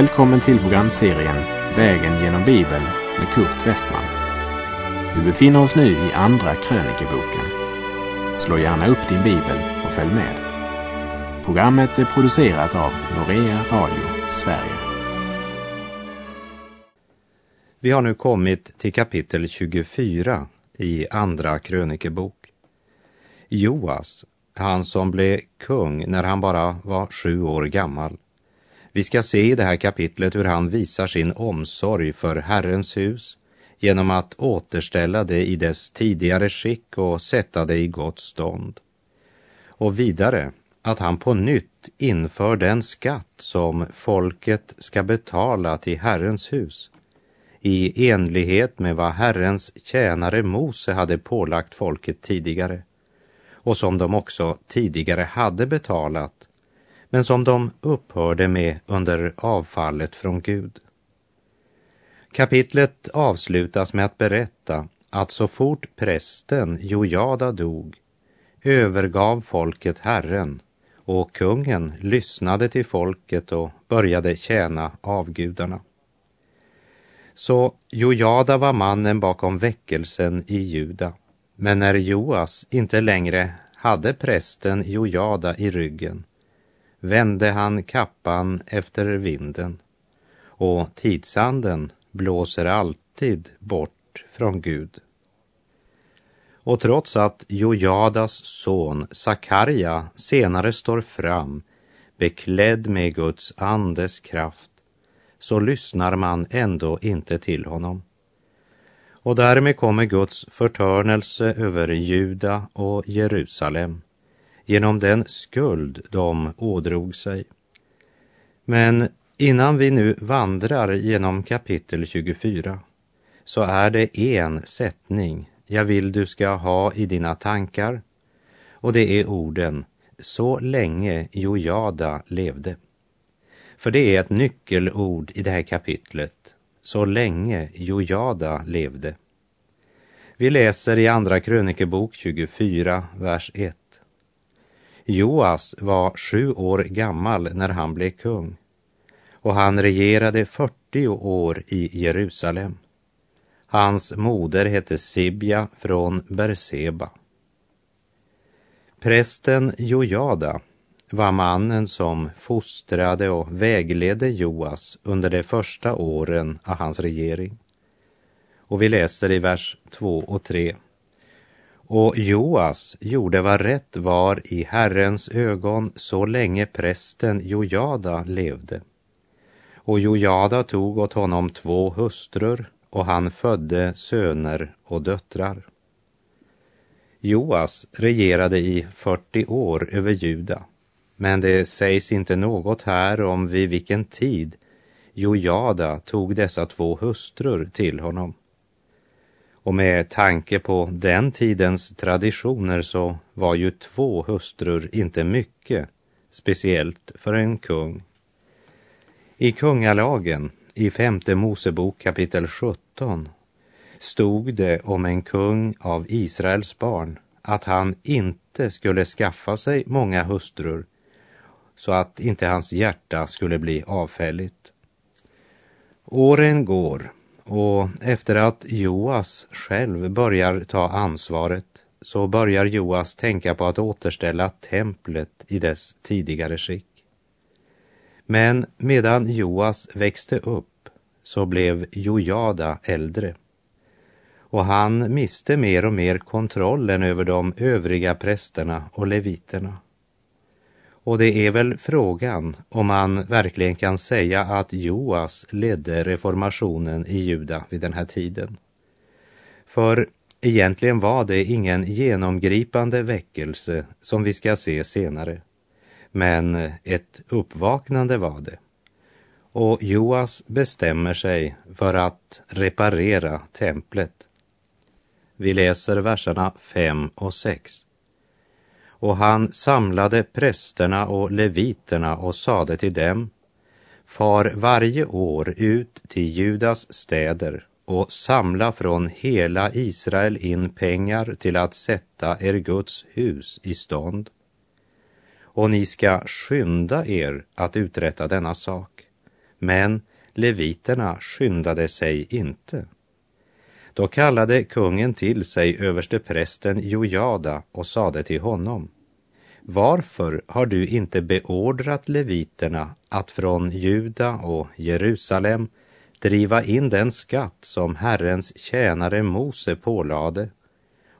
Välkommen till programserien Vägen genom Bibeln med Kurt Westman. Vi befinner oss nu i Andra krönikeboken. Slå gärna upp din bibel och följ med. Programmet är producerat av Norea Radio Sverige. Vi har nu kommit till kapitel 24 i Andra krönikebok. Joas, han som blev kung när han bara var sju år gammal. Vi ska se i det här kapitlet hur han visar sin omsorg för Herrens hus genom att återställa det i dess tidigare skick och sätta det i gott stånd. Och vidare att han på nytt inför den skatt som folket ska betala till Herrens hus i enlighet med vad Herrens tjänare Mose hade pålagt folket tidigare och som de också tidigare hade betalat men som de upphörde med under avfallet från Gud. Kapitlet avslutas med att berätta att så fort prästen Jojada dog övergav folket Herren och kungen lyssnade till folket och började tjäna avgudarna. Så Jojada var mannen bakom väckelsen i Juda. Men när Joas inte längre hade prästen Jojada i ryggen vände han kappan efter vinden och tidsanden blåser alltid bort från Gud. Och trots att Jojadas son Sakarja senare står fram beklädd med Guds andes kraft så lyssnar man ändå inte till honom. Och därmed kommer Guds förtörnelse över Juda och Jerusalem genom den skuld de ådrog sig. Men innan vi nu vandrar genom kapitel 24 så är det en sättning jag vill du ska ha i dina tankar och det är orden så länge Jojada levde. För det är ett nyckelord i det här kapitlet, så länge Jojada levde. Vi läser i Andra krönikebok 24, vers 1. Joas var sju år gammal när han blev kung och han regerade 40 år i Jerusalem. Hans moder hette Sibja från Berseba. Prästen Jojada var mannen som fostrade och vägledde Joas under de första åren av hans regering. Och vi läser i vers 2 och 3. Och Joas gjorde vad rätt var i Herrens ögon så länge prästen Jojada levde. Och Jojada tog åt honom två hustrur och han födde söner och döttrar. Joas regerade i 40 år över Juda men det sägs inte något här om vid vilken tid Jojada tog dessa två hustrur till honom. Och med tanke på den tidens traditioner så var ju två hustrur inte mycket, speciellt för en kung. I kungalagen, i femte Mosebok kapitel 17, stod det om en kung av Israels barn att han inte skulle skaffa sig många hustrur så att inte hans hjärta skulle bli avfälligt. Åren går och efter att Joas själv börjar ta ansvaret så börjar Joas tänka på att återställa templet i dess tidigare skick. Men medan Joas växte upp så blev Jojada äldre och han miste mer och mer kontrollen över de övriga prästerna och leviterna. Och det är väl frågan om man verkligen kan säga att Joas ledde reformationen i Juda vid den här tiden. För egentligen var det ingen genomgripande väckelse som vi ska se senare. Men ett uppvaknande var det. Och Joas bestämmer sig för att reparera templet. Vi läser verserna 5 och 6 och han samlade prästerna och leviterna och sade till dem, far varje år ut till Judas städer och samla från hela Israel in pengar till att sätta er Guds hus i stånd. Och ni ska skynda er att uträtta denna sak, Men leviterna skyndade sig inte. Då kallade kungen till sig översteprästen Jojada och sade till honom varför har du inte beordrat leviterna att från Juda och Jerusalem driva in den skatt som Herrens tjänare Mose pålade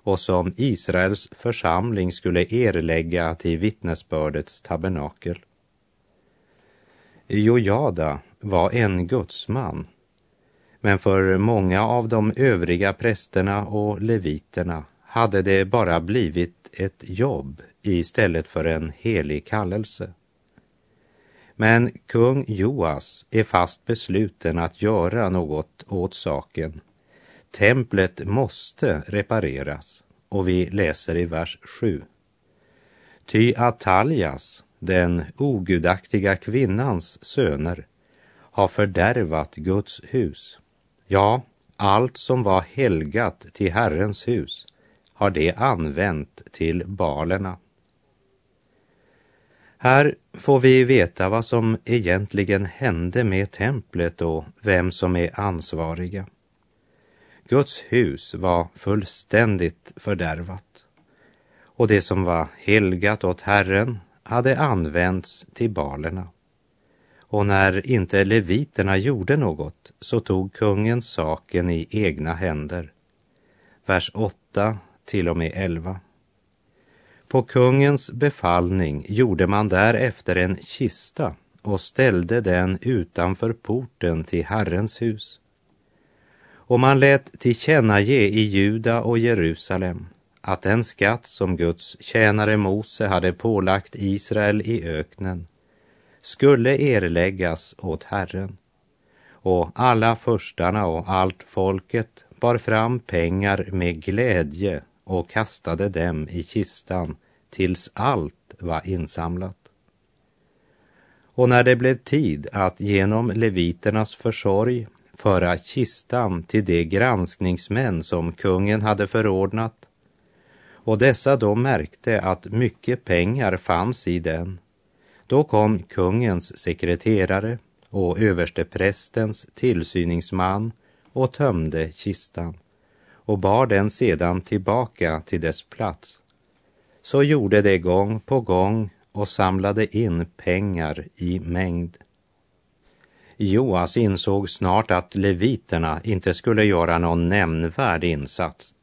och som Israels församling skulle erlägga till vittnesbördets tabernakel? Jojada var en gudsman, men för många av de övriga prästerna och leviterna hade det bara blivit ett jobb istället för en helig kallelse. Men kung Joas är fast besluten att göra något åt saken. Templet måste repareras och vi läser i vers 7. Ty Ataljas, den ogudaktiga kvinnans söner, har fördärvat Guds hus. Ja, allt som var helgat till Herrens hus har det använt till balerna. Här får vi veta vad som egentligen hände med templet och vem som är ansvariga. Guds hus var fullständigt fördärvat och det som var helgat åt Herren hade använts till balerna. Och när inte leviterna gjorde något så tog kungen saken i egna händer. Vers 8 till och med 11. På kungens befallning gjorde man därefter en kista och ställde den utanför porten till Herrens hus. Och man lät tillkännage i Juda och Jerusalem att den skatt som Guds tjänare Mose hade pålagt Israel i öknen skulle erläggas åt Herren. Och alla förstarna och allt folket bar fram pengar med glädje och kastade dem i kistan tills allt var insamlat. Och när det blev tid att genom leviternas försorg föra kistan till de granskningsmän som kungen hade förordnat och dessa då märkte att mycket pengar fanns i den, då kom kungens sekreterare och översteprästens tillsyningsman och tömde kistan och bar den sedan tillbaka till dess plats. Så gjorde de gång på gång och samlade in pengar i mängd. Joas insåg snart att leviterna inte skulle göra någon nämnvärd insats.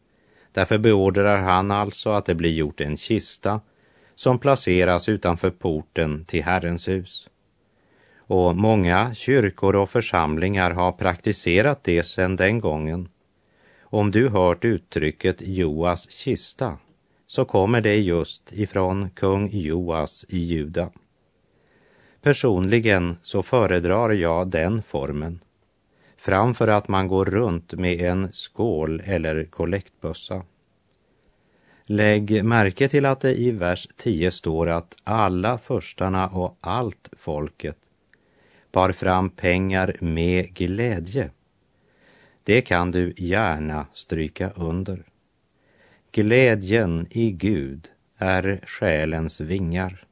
Därför beordrar han alltså att det blir gjort en kista som placeras utanför porten till Herrens hus. Och många kyrkor och församlingar har praktiserat det sedan den gången om du hört uttrycket Joas kista så kommer det just ifrån kung Joas i Juda. Personligen så föredrar jag den formen framför att man går runt med en skål eller kollektbössa. Lägg märke till att det i vers 10 står att alla förstarna och allt folket bar fram pengar med glädje. Det kan du gärna stryka under. Glädjen i Gud är själens vingar.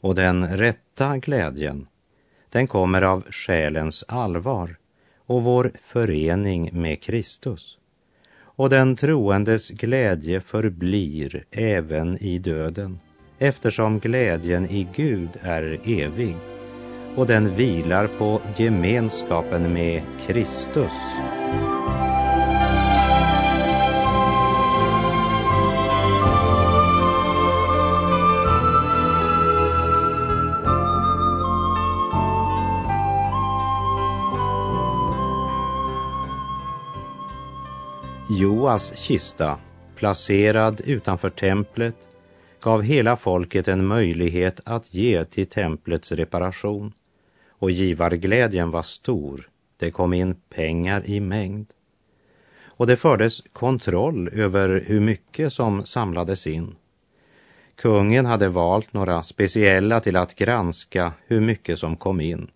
Och den rätta glädjen, den kommer av själens allvar och vår förening med Kristus. Och den troendes glädje förblir även i döden eftersom glädjen i Gud är evig och den vilar på gemenskapen med Kristus. Joas kista, placerad utanför templet, gav hela folket en möjlighet att ge till templets reparation och givarglädjen var stor. Det kom in pengar i mängd. Och det fördes kontroll över hur mycket som samlades in. Kungen hade valt några speciella till att granska hur mycket som kom in.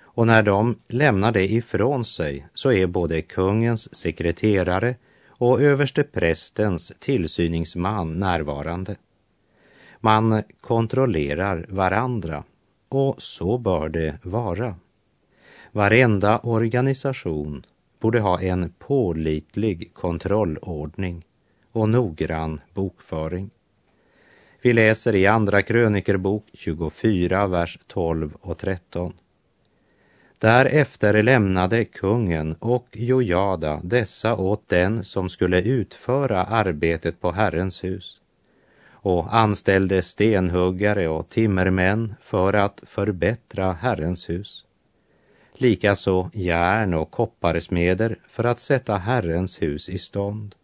Och när de lämnar det ifrån sig så är både kungens sekreterare och överste prästens tillsyningsman närvarande. Man kontrollerar varandra och så bör det vara. Varenda organisation borde ha en pålitlig kontrollordning och noggrann bokföring. Vi läser i Andra krönikerbok 24, vers 12 och 13. Därefter lämnade kungen och Jojada dessa åt den som skulle utföra arbetet på Herrens hus och anställde stenhuggare och timmermän för att förbättra Herrens hus. Likaså järn och kopparsmeder för att sätta Herrens hus i stånd.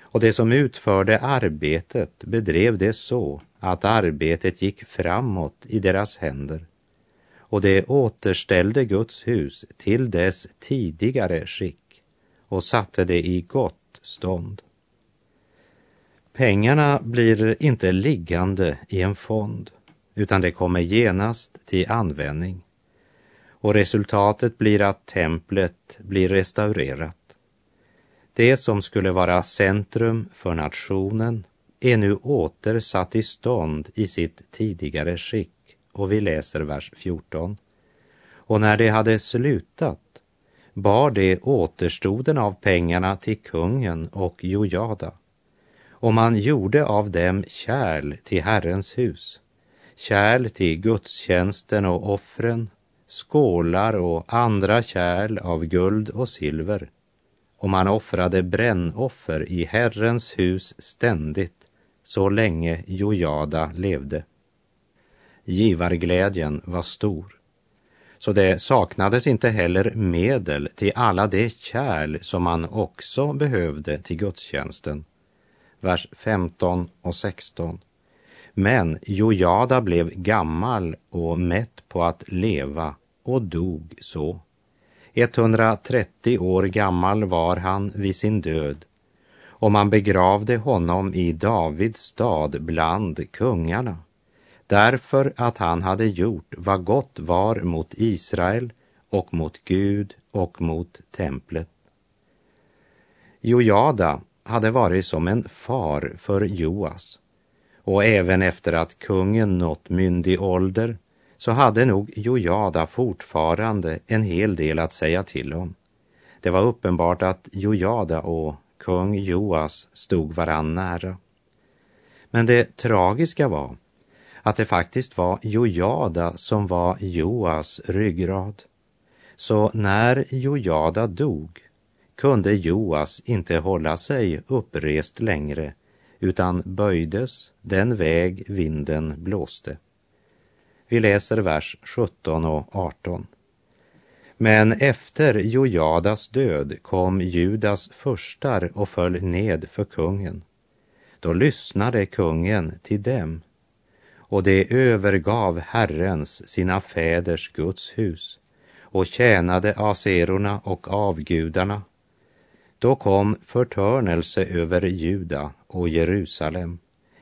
Och det som utförde arbetet bedrev det så att arbetet gick framåt i deras händer och det återställde Guds hus till dess tidigare skick och satte det i gott stånd. Pengarna blir inte liggande i en fond, utan det kommer genast till användning. Och resultatet blir att templet blir restaurerat. Det som skulle vara centrum för nationen är nu återsatt i stånd i sitt tidigare skick och vi läser vers 14. Och när det hade slutat bar det återstoden av pengarna till kungen och Jojada och man gjorde av dem kärl till Herrens hus, kärl till gudstjänsten och offren, skålar och andra kärl av guld och silver och man offrade brännoffer i Herrens hus ständigt så länge Jojada levde. Givarglädjen var stor, så det saknades inte heller medel till alla de kärl som man också behövde till gudstjänsten. Vers 15 och 16. Men Jojada blev gammal och mätt på att leva och dog så. 130 år gammal var han vid sin död och man begravde honom i Davids stad bland kungarna därför att han hade gjort vad gott var mot Israel och mot Gud och mot templet. Jojada hade varit som en far för Joas och även efter att kungen nått myndig ålder så hade nog Jojada fortfarande en hel del att säga till om. Det var uppenbart att Jojada och kung Joas stod varann nära. Men det tragiska var att det faktiskt var Jojada som var Joas ryggrad. Så när Jojada dog kunde Joas inte hålla sig upprest längre utan böjdes den väg vinden blåste. Vi läser vers 17 och 18. Men efter Jojadas död kom Judas förstar och föll ned för kungen. Då lyssnade kungen till dem och det övergav Herrens, sina fäders Guds hus och tjänade aserorna och avgudarna. Då kom förtörnelse över Juda och Jerusalem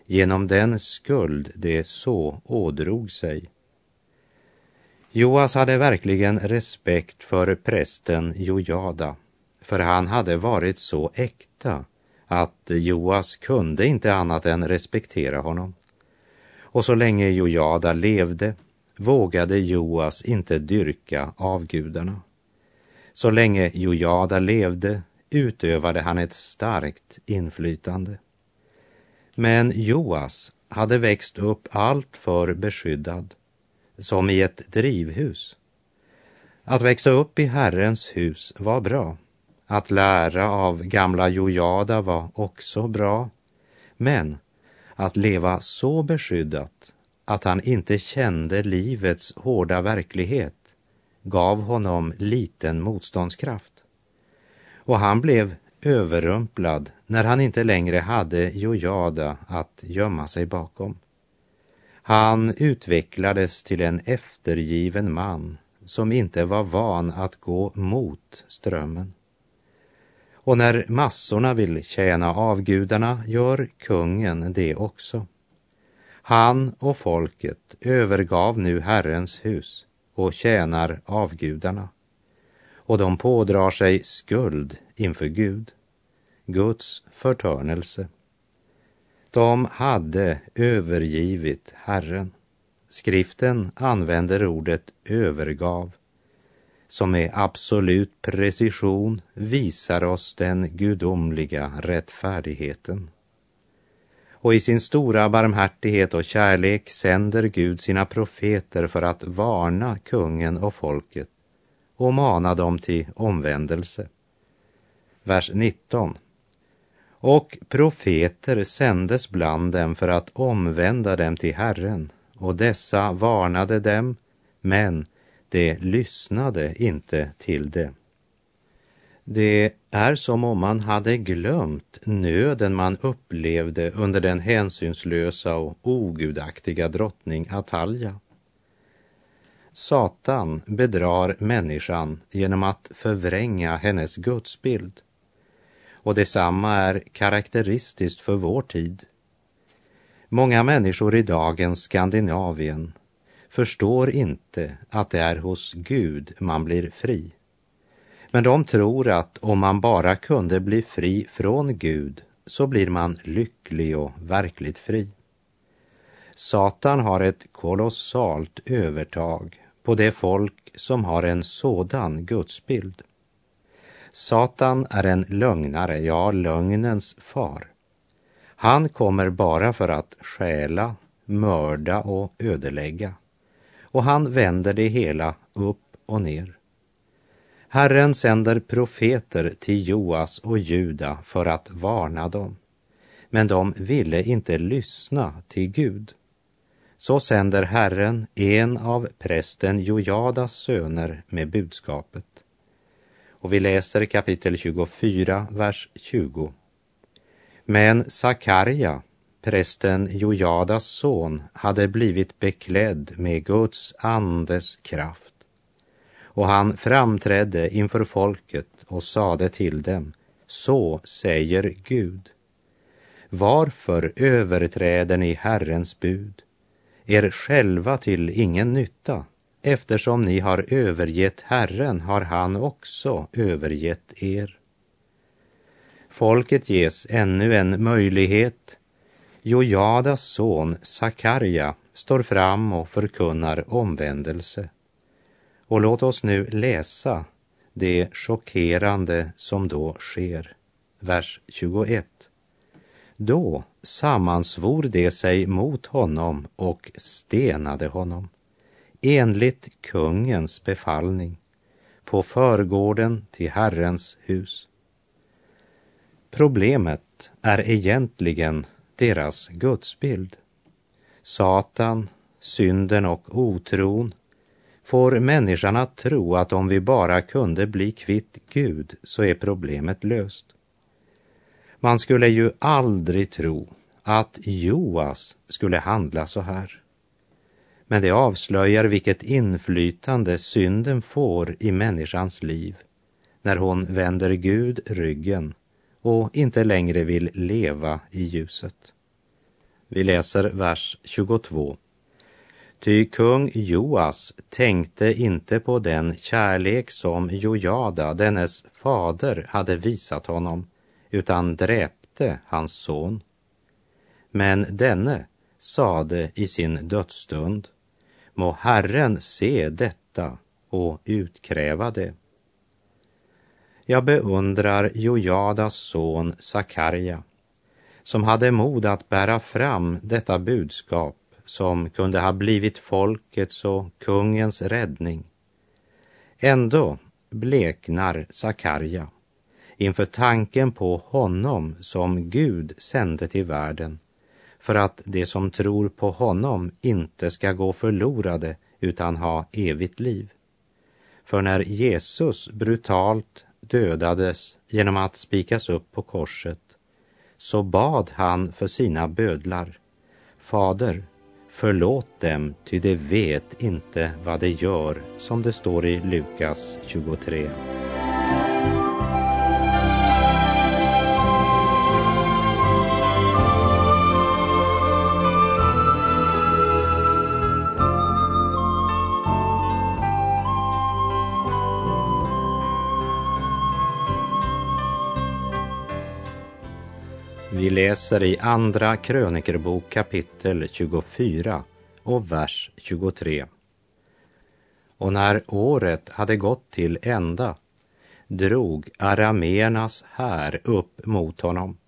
genom den skuld det så ådrog sig. Joas hade verkligen respekt för prästen Jojada, för han hade varit så äkta att Joas kunde inte annat än respektera honom. Och så länge Jojada levde vågade Joas inte dyrka avgudarna. Så länge Jojada levde utövade han ett starkt inflytande. Men Joas hade växt upp allt för beskyddad, som i ett drivhus. Att växa upp i Herrens hus var bra. Att lära av gamla Jojada var också bra. Men att leva så beskyddat att han inte kände livets hårda verklighet gav honom liten motståndskraft. Och han blev överrumplad när han inte längre hade Jojada att gömma sig bakom. Han utvecklades till en eftergiven man som inte var van att gå mot strömmen. Och när massorna vill tjäna avgudarna gör kungen det också. Han och folket övergav nu Herrens hus och tjänar avgudarna. Och de pådrar sig skuld inför Gud, Guds förtörnelse. De hade övergivit Herren. Skriften använder ordet övergav som med absolut precision visar oss den gudomliga rättfärdigheten. Och i sin stora barmhärtighet och kärlek sänder Gud sina profeter för att varna kungen och folket och mana dem till omvändelse. Vers 19. Och profeter sändes bland dem för att omvända dem till Herren, och dessa varnade dem, men de lyssnade inte till det. Det är som om man hade glömt nöden man upplevde under den hänsynslösa och ogudaktiga drottning Atalja. Satan bedrar människan genom att förvränga hennes gudsbild. Och detsamma är karaktäristiskt för vår tid. Många människor i dagens Skandinavien förstår inte att det är hos Gud man blir fri. Men de tror att om man bara kunde bli fri från Gud så blir man lycklig och verkligt fri. Satan har ett kolossalt övertag på det folk som har en sådan gudsbild. Satan är en lögnare, ja, lögnens far. Han kommer bara för att stjäla, mörda och ödelägga. Och han vänder det hela upp och ner. Herren sänder profeter till Joas och Juda för att varna dem. Men de ville inte lyssna till Gud. Så sänder Herren en av prästen Jojadas söner med budskapet. Och vi läser kapitel 24, vers 20. Men Sakarja, prästen Jojadas son, hade blivit beklädd med Guds andes kraft. Och han framträdde inför folket och sade till dem, så säger Gud. Varför överträder ni Herrens bud, er själva till ingen nytta? Eftersom ni har övergett Herren har han också övergett er. Folket ges ännu en möjlighet. Jojadas son Sakarja står fram och förkunnar omvändelse. Och låt oss nu läsa det chockerande som då sker. Vers 21. Då sammansvor de sig mot honom och stenade honom enligt kungens befallning på förgården till Herrens hus. Problemet är egentligen deras gudsbild. Satan, synden och otron får människan att tro att om vi bara kunde bli kvitt Gud så är problemet löst. Man skulle ju aldrig tro att Joas skulle handla så här. Men det avslöjar vilket inflytande synden får i människans liv när hon vänder Gud ryggen och inte längre vill leva i ljuset. Vi läser vers 22. Ty kung Joas tänkte inte på den kärlek som Jojada, dennes fader, hade visat honom, utan dräpte hans son. Men denne sade i sin dödsstund, må Herren se detta och utkräva det. Jag beundrar Jojadas son Sakarja som hade mod att bära fram detta budskap som kunde ha blivit folkets och kungens räddning. Ändå bleknar Sakarja inför tanken på honom som Gud sände till världen för att de som tror på honom inte ska gå förlorade utan ha evigt liv. För när Jesus brutalt dödades genom att spikas upp på korset så bad han för sina bödlar. Fader, förlåt dem, ty de vet inte vad de gör, som det står i Lukas 23. Vi läser i Andra krönikerbok kapitel 24 och vers 23. och när året hade gått till ända drog arameernas här upp mot honom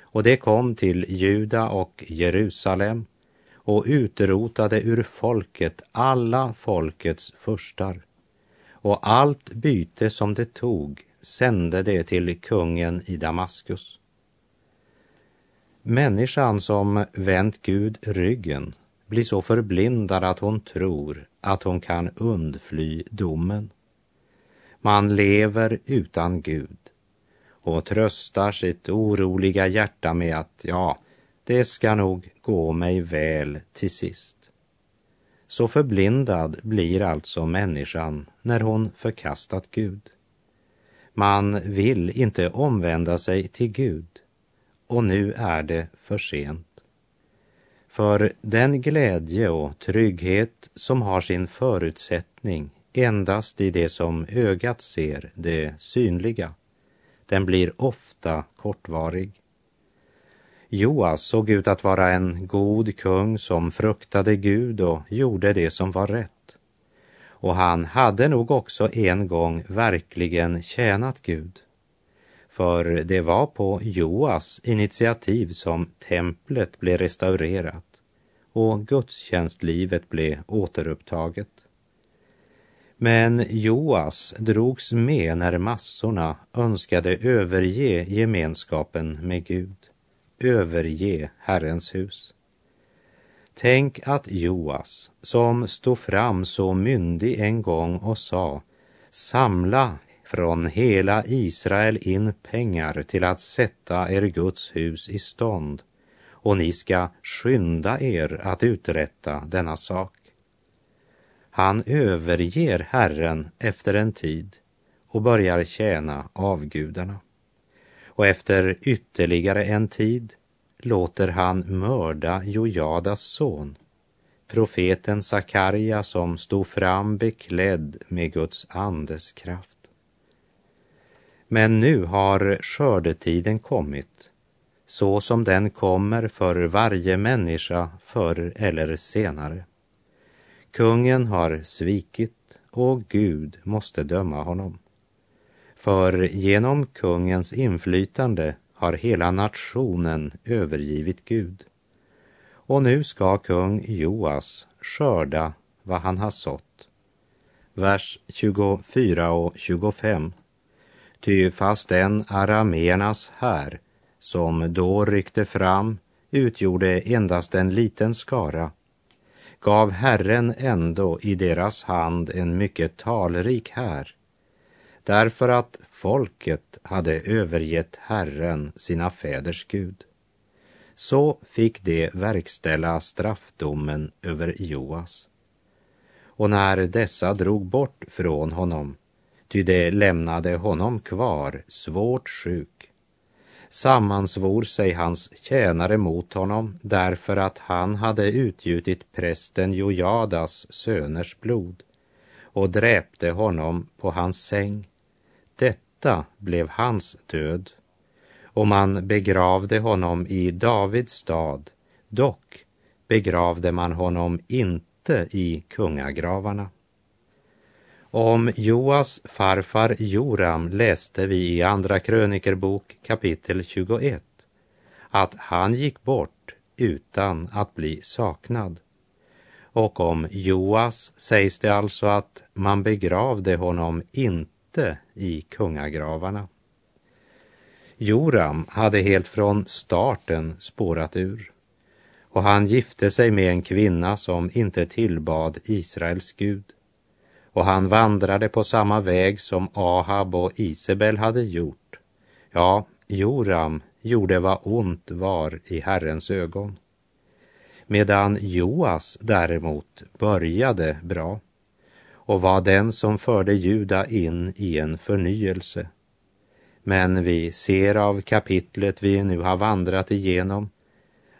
och det kom till Juda och Jerusalem och utrotade ur folket alla folkets furstar och allt byte som det tog sände det till kungen i Damaskus. Människan som vänt Gud ryggen blir så förblindad att hon tror att hon kan undfly domen. Man lever utan Gud och tröstar sitt oroliga hjärta med att ja, det ska nog gå mig väl till sist. Så förblindad blir alltså människan när hon förkastat Gud. Man vill inte omvända sig till Gud och nu är det för sent. För den glädje och trygghet som har sin förutsättning endast i det som ögat ser, det synliga, den blir ofta kortvarig. Joas såg ut att vara en god kung som fruktade Gud och gjorde det som var rätt. Och han hade nog också en gång verkligen tjänat Gud. För det var på Joas initiativ som templet blev restaurerat och gudstjänstlivet blev återupptaget. Men Joas drogs med när massorna önskade överge gemenskapen med Gud, överge Herrens hus. Tänk att Joas, som stod fram så myndig en gång och sa samla från hela Israel in pengar till att sätta er Guds hus i stånd och ni ska skynda er att uträtta denna sak. Han överger Herren efter en tid och börjar tjäna avgudarna. Och efter ytterligare en tid låter han mörda Jojadas son, profeten Sakarja som stod fram beklädd med Guds andes kraft. Men nu har skördetiden kommit, så som den kommer för varje människa förr eller senare. Kungen har svikit och Gud måste döma honom. För genom kungens inflytande har hela nationen övergivit Gud. Och nu ska kung Joas skörda vad han har sått. Vers 24 och 25. Ty fast den arameernas här som då ryckte fram utgjorde endast en liten skara gav Herren ändå i deras hand en mycket talrik här, därför att folket hade övergett Herren, sina fäders Gud. Så fick de verkställa straffdomen över Joas. Och när dessa drog bort från honom, ty de lämnade honom kvar svårt sjuk, sammansvor sig hans tjänare mot honom därför att han hade utgjutit prästen Jojadas söners blod och dräpte honom på hans säng. Detta blev hans död och man begravde honom i Davids stad, dock begravde man honom inte i kungagravarna. Om Joas farfar Joram läste vi i Andra krönikerbok kapitel 21 att han gick bort utan att bli saknad. Och om Joas sägs det alltså att man begravde honom inte i kungagravarna. Joram hade helt från starten spårat ur och han gifte sig med en kvinna som inte tillbad Israels Gud och han vandrade på samma väg som Ahab och Isabel hade gjort. Ja, Joram gjorde vad ont var i Herrens ögon. Medan Joas däremot började bra och var den som förde Juda in i en förnyelse. Men vi ser av kapitlet vi nu har vandrat igenom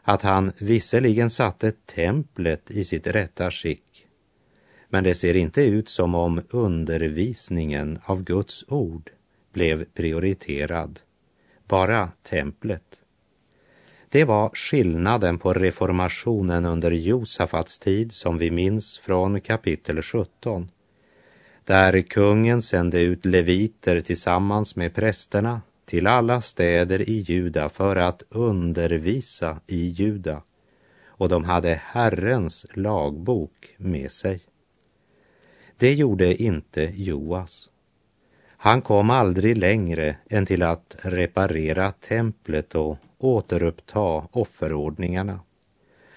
att han visserligen satte templet i sitt rätta skick men det ser inte ut som om undervisningen av Guds ord blev prioriterad, bara templet. Det var skillnaden på reformationen under Josafats tid som vi minns från kapitel 17 där kungen sände ut leviter tillsammans med prästerna till alla städer i Juda för att undervisa i Juda och de hade Herrens lagbok med sig. Det gjorde inte Joas. Han kom aldrig längre än till att reparera templet och återuppta offerordningarna.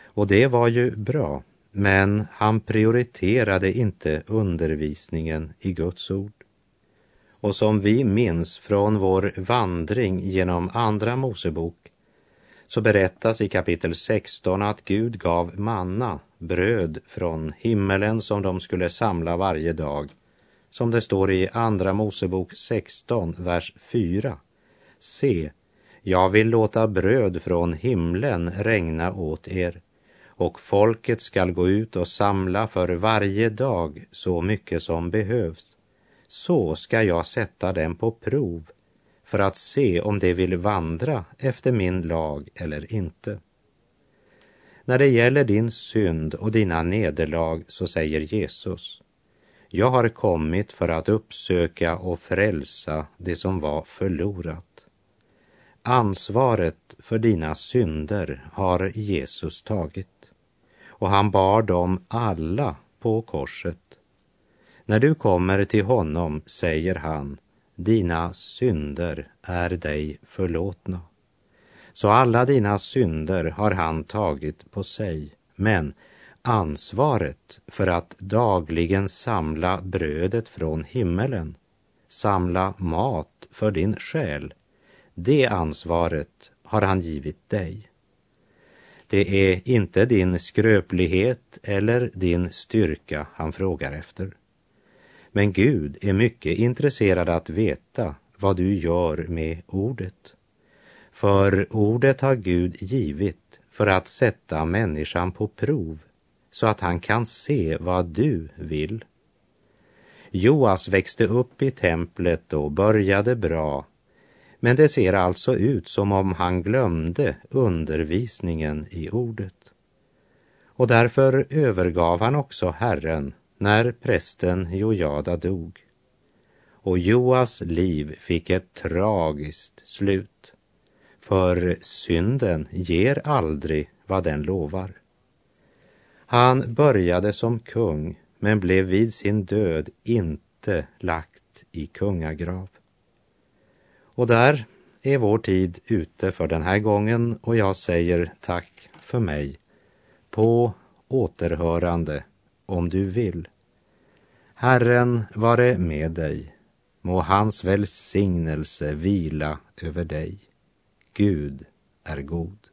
Och det var ju bra, men han prioriterade inte undervisningen i Guds ord. Och som vi minns från vår vandring genom Andra Mosebok så berättas i kapitel 16 att Gud gav manna, bröd från himmelen som de skulle samla varje dag. Som det står i Andra Mosebok 16, vers 4. Se, jag vill låta bröd från himlen regna åt er och folket skall gå ut och samla för varje dag så mycket som behövs. Så ska jag sätta dem på prov för att se om de vill vandra efter min lag eller inte. När det gäller din synd och dina nederlag så säger Jesus, jag har kommit för att uppsöka och frälsa det som var förlorat. Ansvaret för dina synder har Jesus tagit och han bar dem alla på korset. När du kommer till honom säger han, dina synder är dig förlåtna. Så alla dina synder har han tagit på sig, men ansvaret för att dagligen samla brödet från himmelen, samla mat för din själ, det ansvaret har han givit dig. Det är inte din skröplighet eller din styrka han frågar efter. Men Gud är mycket intresserad att veta vad du gör med ordet. För ordet har Gud givit för att sätta människan på prov så att han kan se vad du vill. Joas växte upp i templet och började bra men det ser alltså ut som om han glömde undervisningen i ordet. Och därför övergav han också Herren när prästen Jojada dog. Och Joas liv fick ett tragiskt slut. För synden ger aldrig vad den lovar. Han började som kung men blev vid sin död inte lagt i kungagrav. Och där är vår tid ute för den här gången och jag säger tack för mig. På återhörande om du vill. Herren vare med dig. Må hans välsignelse vila över dig. Gud är god.